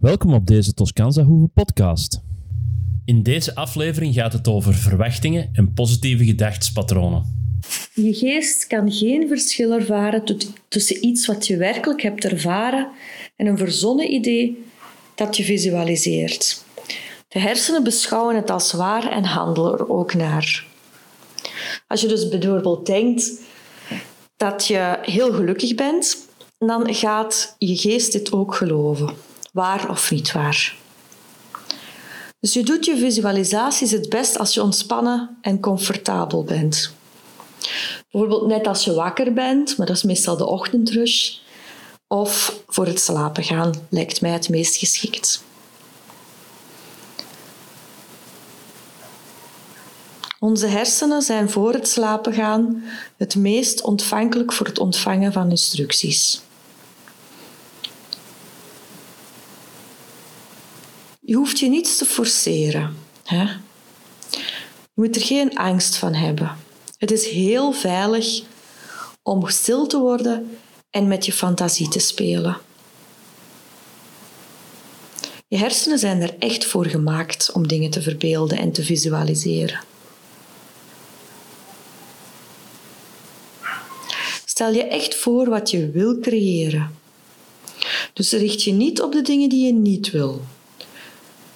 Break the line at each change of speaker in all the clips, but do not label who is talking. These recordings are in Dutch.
Welkom op deze Toscanza Hoeve podcast. In deze aflevering gaat het over verwachtingen en positieve gedachtspatronen.
Je geest kan geen verschil ervaren tussen iets wat je werkelijk hebt ervaren en een verzonnen idee dat je visualiseert. De hersenen beschouwen het als waar en handelen er ook naar. Als je dus bijvoorbeeld denkt dat je heel gelukkig bent, dan gaat je geest dit ook geloven. Waar of niet waar. Dus je doet je visualisaties het best als je ontspannen en comfortabel bent. Bijvoorbeeld net als je wakker bent, maar dat is meestal de ochtendrush. Of voor het slapen gaan lijkt mij het meest geschikt. Onze hersenen zijn voor het slapen gaan het meest ontvankelijk voor het ontvangen van instructies. Je hoeft je niets te forceren. Hè? Je moet er geen angst van hebben. Het is heel veilig om stil te worden en met je fantasie te spelen. Je hersenen zijn er echt voor gemaakt om dingen te verbeelden en te visualiseren. Stel je echt voor wat je wil creëren. Dus richt je niet op de dingen die je niet wil.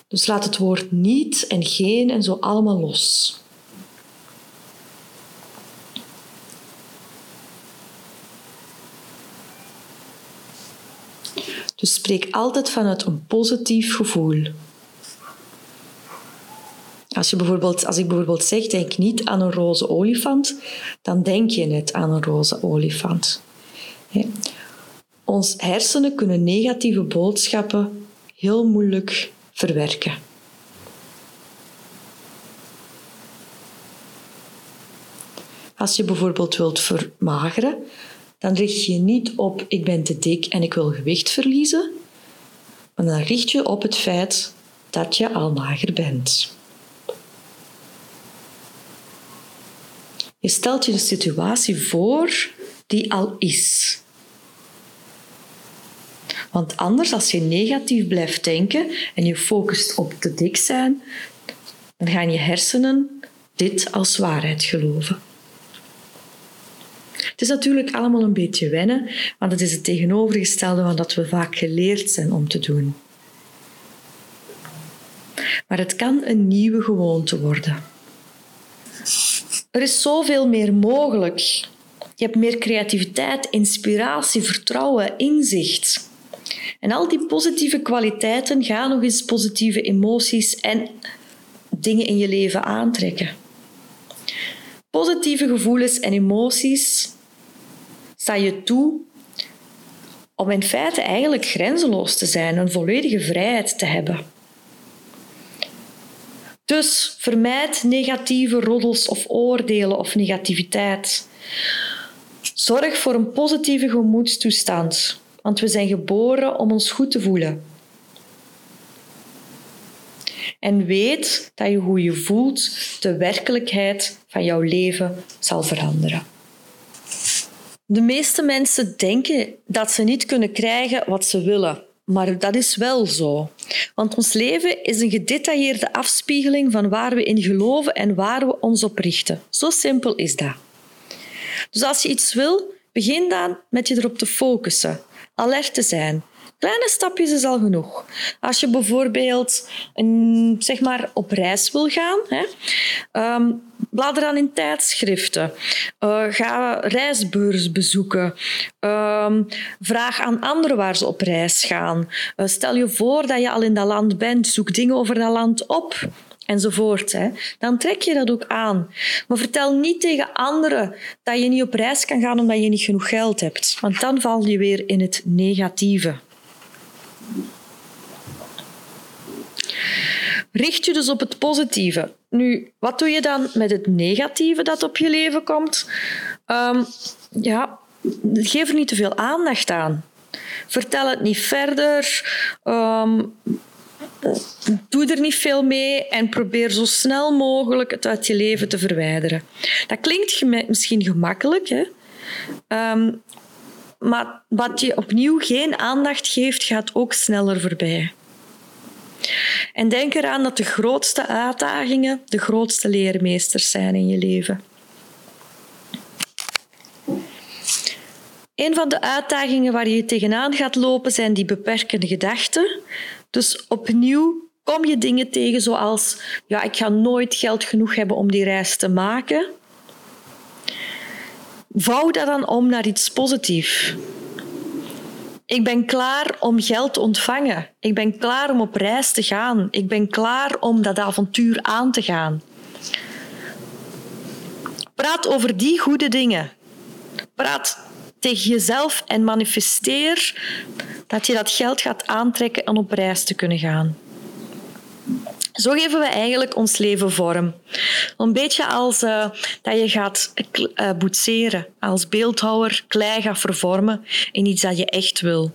Dus laat het woord niet en geen en zo allemaal los. Dus spreek altijd vanuit een positief gevoel. Als, je bijvoorbeeld, als ik bijvoorbeeld zeg, denk niet aan een roze olifant, dan denk je net aan een roze olifant. Ons hersenen kunnen negatieve boodschappen heel moeilijk verwerken. Als je bijvoorbeeld wilt vermageren, dan richt je niet op ik ben te dik en ik wil gewicht verliezen, maar dan richt je op het feit dat je al mager bent. Je stelt je een situatie voor die al is. Want anders, als je negatief blijft denken en je focust op te dik zijn, dan gaan je hersenen dit als waarheid geloven. Het is natuurlijk allemaal een beetje wennen, want het is het tegenovergestelde van dat we vaak geleerd zijn om te doen. Maar het kan een nieuwe gewoonte worden. Er is zoveel meer mogelijk. Je hebt meer creativiteit, inspiratie, vertrouwen, inzicht. En al die positieve kwaliteiten gaan nog eens positieve emoties en dingen in je leven aantrekken. Positieve gevoelens en emoties staan je toe om in feite eigenlijk grenzeloos te zijn, een volledige vrijheid te hebben. Dus vermijd negatieve roddels of oordelen of negativiteit. Zorg voor een positieve gemoedstoestand, want we zijn geboren om ons goed te voelen. En weet dat je hoe je voelt de werkelijkheid van jouw leven zal veranderen. De meeste mensen denken dat ze niet kunnen krijgen wat ze willen. Maar dat is wel zo. Want ons leven is een gedetailleerde afspiegeling van waar we in geloven en waar we ons op richten. Zo simpel is dat. Dus als je iets wil, begin dan met je erop te focussen, alert te zijn, Kleine stapjes is al genoeg. Als je bijvoorbeeld een, zeg maar op reis wil gaan, hè, um, blader dan in tijdschriften. Uh, ga reisbeurs bezoeken. Um, vraag aan anderen waar ze op reis gaan. Uh, stel je voor dat je al in dat land bent. Zoek dingen over dat land op enzovoort. Hè. Dan trek je dat ook aan. Maar vertel niet tegen anderen dat je niet op reis kan gaan omdat je niet genoeg geld hebt. Want dan val je weer in het negatieve. Richt je dus op het positieve. Nu, wat doe je dan met het negatieve dat op je leven komt? Um, ja, geef er niet te veel aandacht aan. Vertel het niet verder. Um, doe er niet veel mee en probeer zo snel mogelijk het uit je leven te verwijderen. Dat klinkt misschien gemakkelijk, hè? Um, maar wat je opnieuw geen aandacht geeft, gaat ook sneller voorbij. En denk eraan dat de grootste uitdagingen de grootste leermeesters zijn in je leven. Een van de uitdagingen waar je tegenaan gaat lopen zijn die beperkende gedachten. Dus opnieuw kom je dingen tegen zoals ja, ik ga nooit geld genoeg hebben om die reis te maken. Vouw dat dan om naar iets positiefs. Ik ben klaar om geld te ontvangen. Ik ben klaar om op reis te gaan. Ik ben klaar om dat avontuur aan te gaan. Praat over die goede dingen. Praat tegen jezelf en manifesteer dat je dat geld gaat aantrekken en op reis te kunnen gaan. Zo geven we eigenlijk ons leven vorm. Een beetje als uh, dat je gaat uh, boetseren, als beeldhouwer klei gaat vervormen in iets dat je echt wil.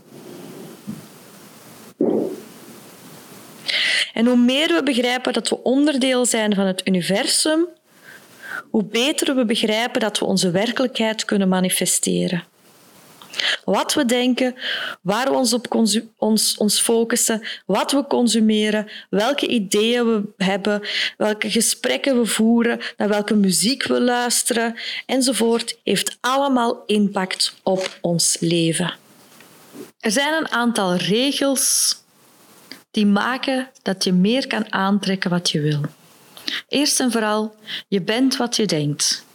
En hoe meer we begrijpen dat we onderdeel zijn van het universum, hoe beter we begrijpen dat we onze werkelijkheid kunnen manifesteren. Wat we denken, waar we ons op ons, ons focussen, wat we consumeren, welke ideeën we hebben, welke gesprekken we voeren, naar welke muziek we luisteren enzovoort, heeft allemaal impact op ons leven. Er zijn een aantal regels die maken dat je meer kan aantrekken wat je wil. Eerst en vooral, je bent wat je denkt.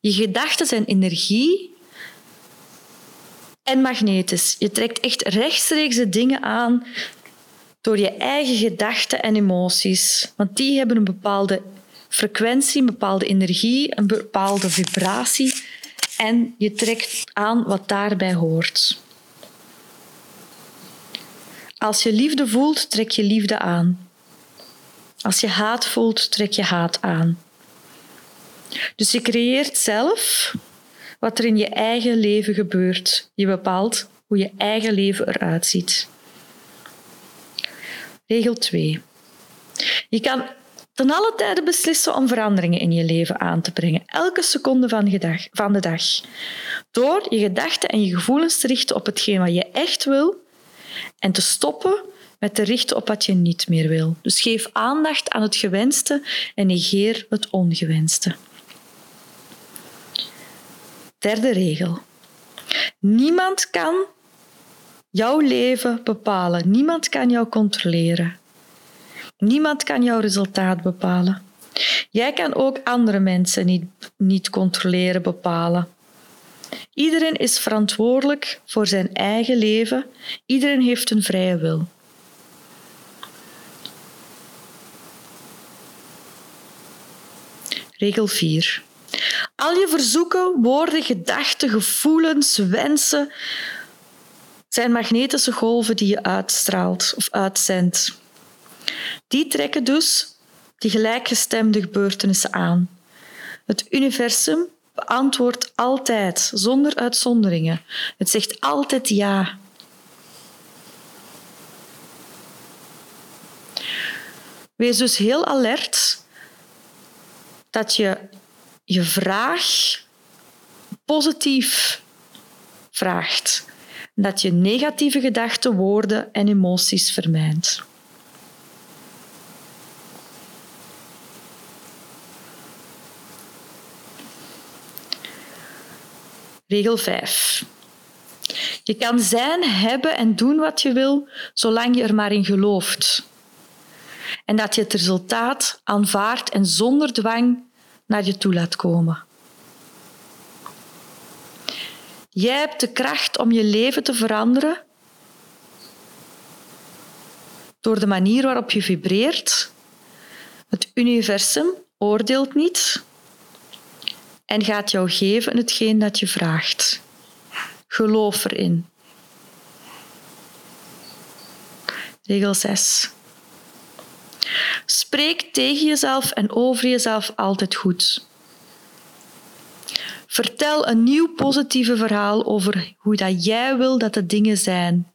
Je gedachten zijn energie en magnetisch. Je trekt echt rechtstreeks de dingen aan door je eigen gedachten en emoties. Want die hebben een bepaalde frequentie, een bepaalde energie, een bepaalde vibratie. En je trekt aan wat daarbij hoort. Als je liefde voelt, trek je liefde aan. Als je haat voelt, trek je haat aan. Dus je creëert zelf wat er in je eigen leven gebeurt. Je bepaalt hoe je eigen leven eruit ziet. Regel 2. Je kan ten alle tijde beslissen om veranderingen in je leven aan te brengen, elke seconde van de dag. Door je gedachten en je gevoelens te richten op hetgeen wat je echt wil en te stoppen met te richten op wat je niet meer wil. Dus geef aandacht aan het gewenste en negeer het ongewenste. Derde regel. Niemand kan jouw leven bepalen. Niemand kan jou controleren. Niemand kan jouw resultaat bepalen. Jij kan ook andere mensen niet, niet controleren, bepalen. Iedereen is verantwoordelijk voor zijn eigen leven. Iedereen heeft een vrije wil. Regel 4. Al je verzoeken, woorden, gedachten, gevoelens, wensen zijn magnetische golven die je uitstraalt of uitzendt. Die trekken dus die gelijkgestemde gebeurtenissen aan. Het universum beantwoordt altijd, zonder uitzonderingen. Het zegt altijd ja. Wees dus heel alert dat je je vraag positief vraagt. Dat je negatieve gedachten, woorden en emoties vermijdt. Regel 5. Je kan zijn, hebben en doen wat je wil, zolang je er maar in gelooft. En dat je het resultaat aanvaardt en zonder dwang naar je toe laat komen. Jij hebt de kracht om je leven te veranderen door de manier waarop je vibreert. Het universum oordeelt niet en gaat jou geven hetgeen dat je vraagt. Geloof erin. Regel 6. Spreek tegen jezelf en over jezelf altijd goed. Vertel een nieuw positieve verhaal over hoe dat jij wil dat de dingen zijn.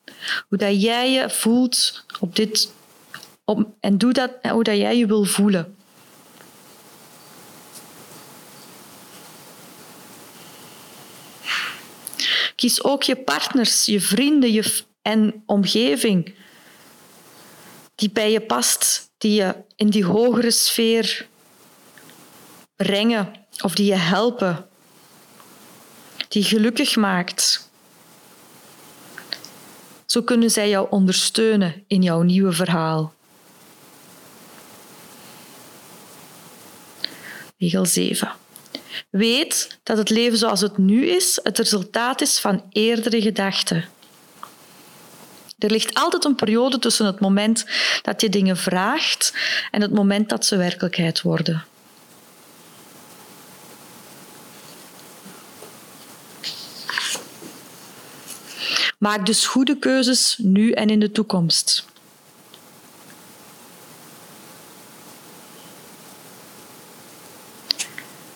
Hoe dat jij je voelt op dit, op, en doe dat, hoe dat jij je wil voelen. Kies ook je partners, je vrienden je en omgeving die bij je past, die je in die hogere sfeer brengen of die je helpen, die gelukkig maakt. Zo kunnen zij jou ondersteunen in jouw nieuwe verhaal. Regel 7. Weet dat het leven zoals het nu is het resultaat is van eerdere gedachten. Er ligt altijd een periode tussen het moment dat je dingen vraagt en het moment dat ze werkelijkheid worden. Maak dus goede keuzes nu en in de toekomst.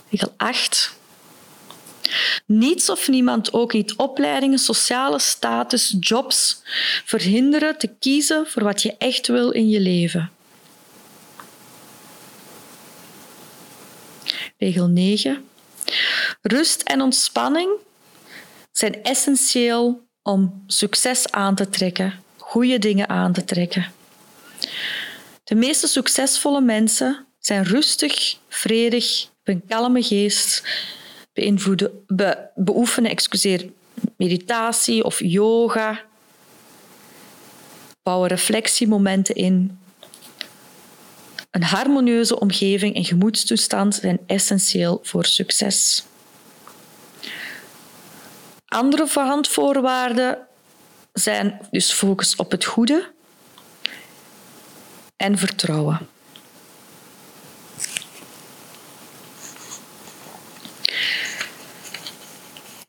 Regel 8. Niets of niemand, ook niet opleidingen, sociale status, jobs, verhinderen te kiezen voor wat je echt wil in je leven. Regel 9. Rust en ontspanning zijn essentieel om succes aan te trekken, goede dingen aan te trekken. De meeste succesvolle mensen zijn rustig, vredig, een kalme geest, beïnvloeden, be, beoefenen excuseer, meditatie of yoga, bouwen reflectiemomenten in. Een harmonieuze omgeving en gemoedstoestand zijn essentieel voor succes. Andere verhandvoorwaarden zijn dus focus op het goede en vertrouwen.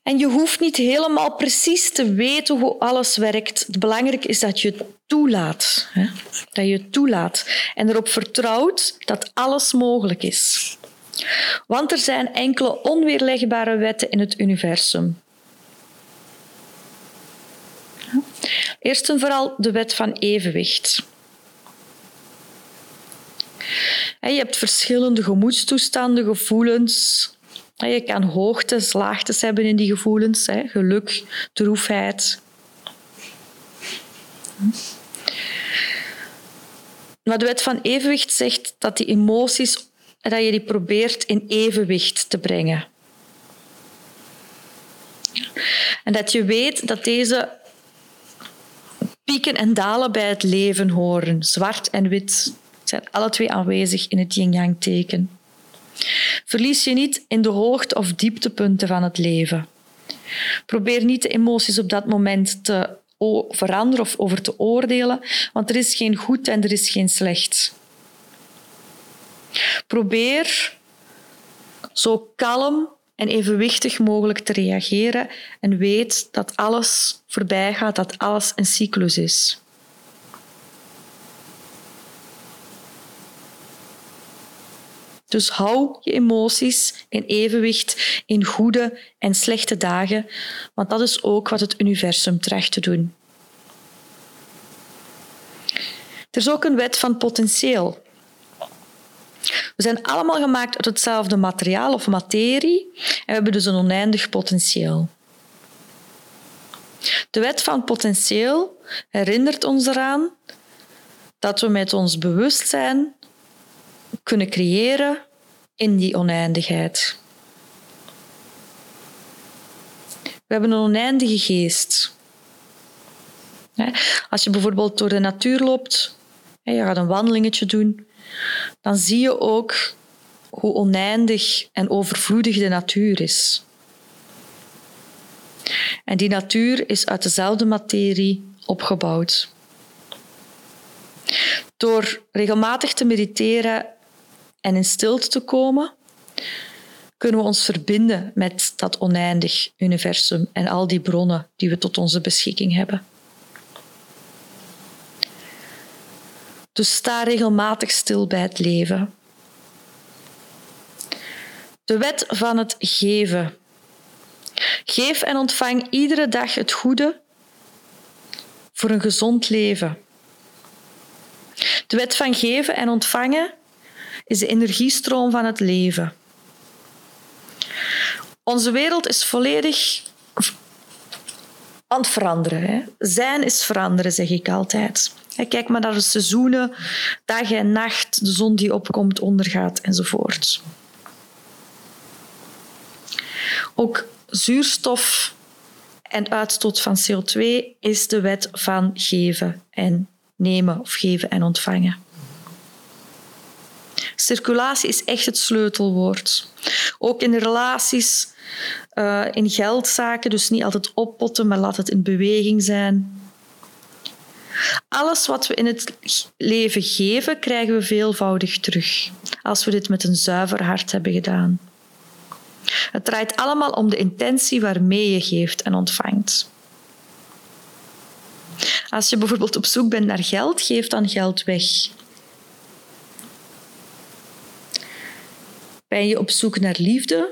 En je hoeft niet helemaal precies te weten hoe alles werkt. Het belangrijke is dat je het toelaat. Hè? Dat je het toelaat en erop vertrouwt dat alles mogelijk is. Want er zijn enkele onweerlegbare wetten in het universum. Eerst en vooral de wet van evenwicht. Je hebt verschillende gemoedstoestanden, gevoelens, je kan hoogtes, laagtes hebben in die gevoelens, geluk, droefheid. Maar de wet van evenwicht zegt dat die emoties, dat je die probeert in evenwicht te brengen. En dat je weet dat deze pieken en dalen bij het leven horen. Zwart en wit zijn alle twee aanwezig in het yin-yang teken. Verlies je niet in de hoogte- of dieptepunten van het leven. Probeer niet de emoties op dat moment te veranderen of over te oordelen, want er is geen goed en er is geen slecht. Probeer zo kalm en evenwichtig mogelijk te reageren en weet dat alles voorbij gaat, dat alles een cyclus is. Dus hou je emoties in evenwicht in goede en slechte dagen, want dat is ook wat het universum tracht te doen. Er is ook een wet van potentieel. We zijn allemaal gemaakt uit hetzelfde materiaal of materie en we hebben dus een oneindig potentieel. De wet van potentieel herinnert ons eraan dat we met ons bewustzijn kunnen creëren in die oneindigheid. We hebben een oneindige geest. Als je bijvoorbeeld door de natuur loopt, je gaat een wandelingetje doen, dan zie je ook hoe oneindig en overvloedig de natuur is. En die natuur is uit dezelfde materie opgebouwd. Door regelmatig te mediteren en in stilte te komen, kunnen we ons verbinden met dat oneindig universum en al die bronnen die we tot onze beschikking hebben. Dus sta regelmatig stil bij het leven. De wet van het geven. Geef en ontvang iedere dag het goede voor een gezond leven. De wet van geven en ontvangen is de energiestroom van het leven. Onze wereld is volledig aan het veranderen. Hè. Zijn is veranderen, zeg ik altijd. Kijk maar naar de seizoenen, dag en nacht, de zon die opkomt, ondergaat enzovoort. Ook zuurstof en uitstoot van CO2 is de wet van geven en nemen of geven en ontvangen. Circulatie is echt het sleutelwoord. Ook in relaties, uh, in geldzaken, dus niet altijd oppotten, maar laat het in beweging zijn. Alles wat we in het leven geven, krijgen we veelvoudig terug, als we dit met een zuiver hart hebben gedaan. Het draait allemaal om de intentie waarmee je geeft en ontvangt. Als je bijvoorbeeld op zoek bent naar geld, geef dan geld weg. Ben je op zoek naar liefde?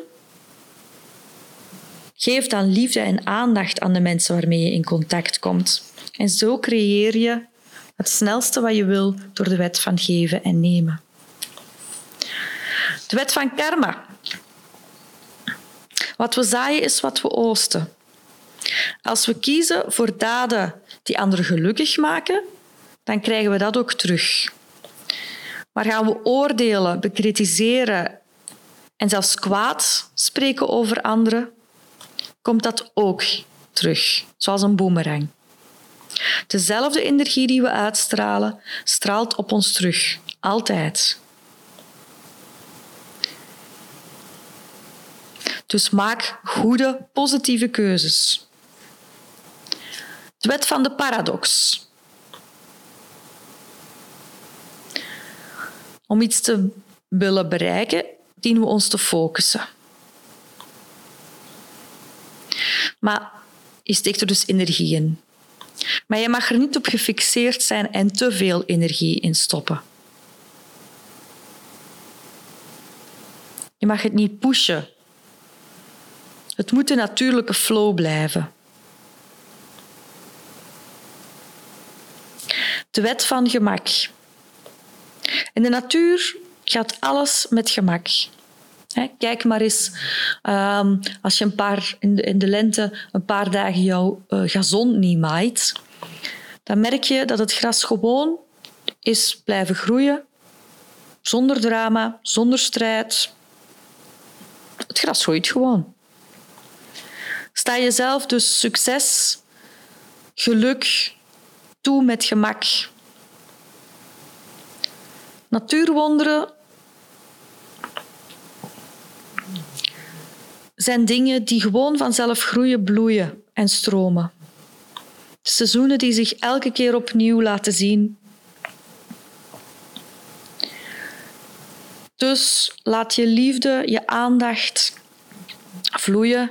Geef dan liefde en aandacht aan de mensen waarmee je in contact komt. En zo creëer je het snelste wat je wil door de wet van geven en nemen. De wet van karma. Wat we zaaien is wat we oosten. Als we kiezen voor daden die anderen gelukkig maken, dan krijgen we dat ook terug. Maar gaan we oordelen, bekritiseren en zelfs kwaad spreken over anderen, komt dat ook terug, zoals een boemerang. Dezelfde energie die we uitstralen, straalt op ons terug, altijd. Dus maak goede, positieve keuzes. De wet van de paradox. Om iets te willen bereiken, dienen we ons te focussen. Maar je steekt er dus energie in. Maar je mag er niet op gefixeerd zijn en te veel energie in stoppen. Je mag het niet pushen. Het moet een natuurlijke flow blijven. De wet van gemak. In de natuur gaat alles met gemak. Kijk maar eens, um, als je een paar, in, de, in de lente een paar dagen jouw uh, gazon niet maait, dan merk je dat het gras gewoon is blijven groeien, zonder drama, zonder strijd. Het gras groeit gewoon. Sta jezelf dus succes, geluk toe met gemak. Natuurwonderen zijn dingen die gewoon vanzelf groeien, bloeien en stromen. Seizoenen die zich elke keer opnieuw laten zien. Dus laat je liefde, je aandacht vloeien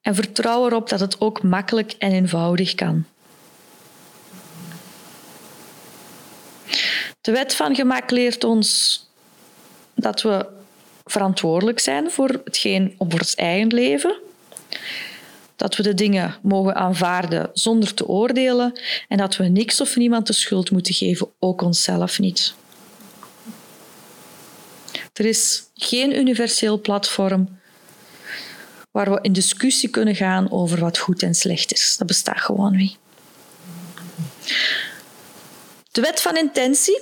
en vertrouw erop dat het ook makkelijk en eenvoudig kan. De wet van gemak leert ons dat we verantwoordelijk zijn voor hetgeen op ons eigen leven. Dat we de dingen mogen aanvaarden zonder te oordelen en dat we niks of niemand de schuld moeten geven, ook onszelf niet. Er is geen universeel platform waar we in discussie kunnen gaan over wat goed en slecht is. Dat bestaat gewoon niet. De wet van intentie.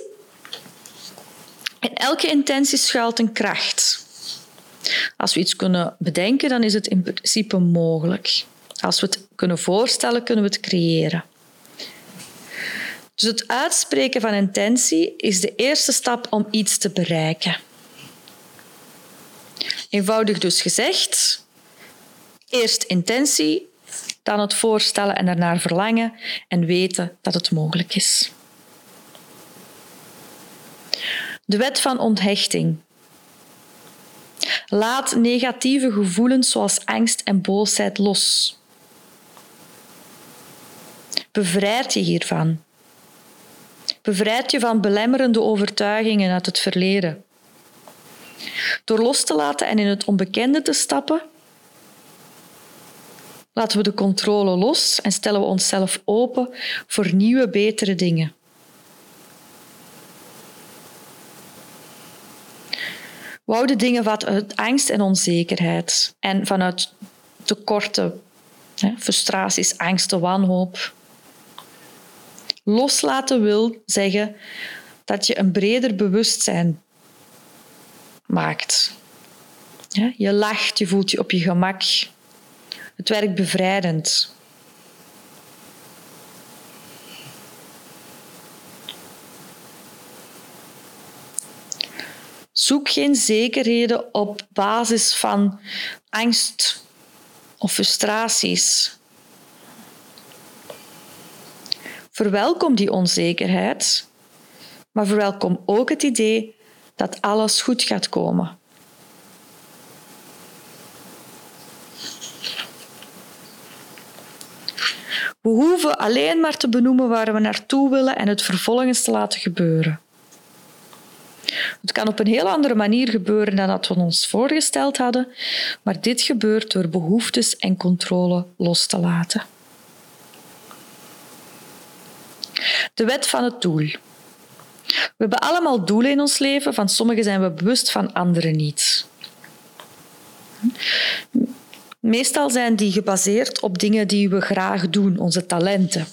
In elke intentie schuilt een kracht. Als we iets kunnen bedenken, dan is het in principe mogelijk. Als we het kunnen voorstellen, kunnen we het creëren. Dus het uitspreken van intentie is de eerste stap om iets te bereiken. Eenvoudig dus gezegd, eerst intentie, dan het voorstellen en daarnaar verlangen en weten dat het mogelijk is. De wet van onthechting. Laat negatieve gevoelens zoals angst en boosheid los. Bevrijd je hiervan. Bevrijd je van belemmerende overtuigingen uit het verleden. Door los te laten en in het onbekende te stappen, laten we de controle los en stellen we onszelf open voor nieuwe, betere dingen. We houden dingen vanuit angst en onzekerheid en vanuit tekorten frustraties, angsten, wanhoop. Loslaten wil zeggen dat je een breder bewustzijn maakt. je lacht, je voelt je op je gemak. Het werkt bevrijdend. Zoek geen zekerheden op basis van angst of frustraties. Verwelkom die onzekerheid, maar verwelkom ook het idee dat alles goed gaat komen. We hoeven alleen maar te benoemen waar we naartoe willen en het vervolgens te laten gebeuren. Kan op een heel andere manier gebeuren dan dat we ons voorgesteld hadden, maar dit gebeurt door behoeftes en controle los te laten. De wet van het doel. We hebben allemaal doelen in ons leven, van sommige zijn we bewust, van andere niet. Meestal zijn die gebaseerd op dingen die we graag doen, onze talenten.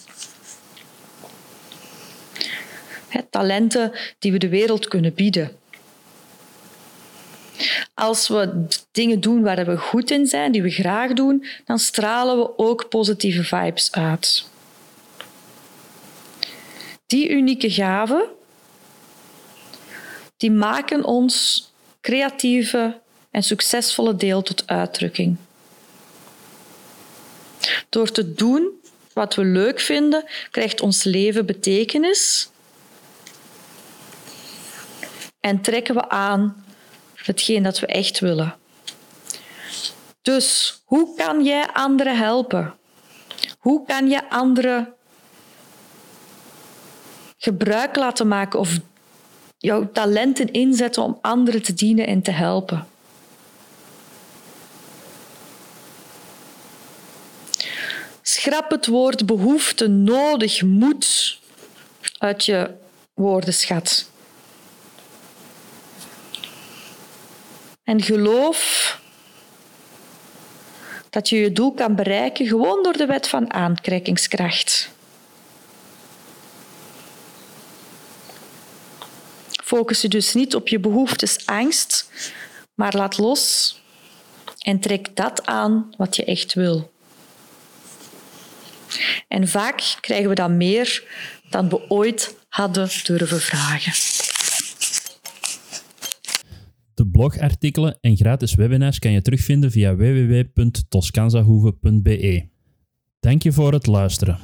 talenten die we de wereld kunnen bieden. Als we dingen doen waar we goed in zijn, die we graag doen, dan stralen we ook positieve vibes uit. Die unieke gaven, die maken ons creatieve en succesvolle deel tot uitdrukking. Door te doen wat we leuk vinden, krijgt ons leven betekenis en trekken we aan hetgeen dat we echt willen. Dus hoe kan jij anderen helpen? Hoe kan je anderen gebruik laten maken of jouw talenten inzetten om anderen te dienen en te helpen? Schrap het woord behoefte, nodig, moet uit je woordenschat. En geloof dat je je doel kan bereiken gewoon door de wet van aantrekkingskracht. Focus je dus niet op je behoeftes, angst, maar laat los en trek dat aan wat je echt wil. En vaak krijgen we dan meer dan we ooit hadden durven vragen.
Blogartikelen en gratis webinars kan je terugvinden via www.toscanzahoeve.be. Dank je voor het luisteren.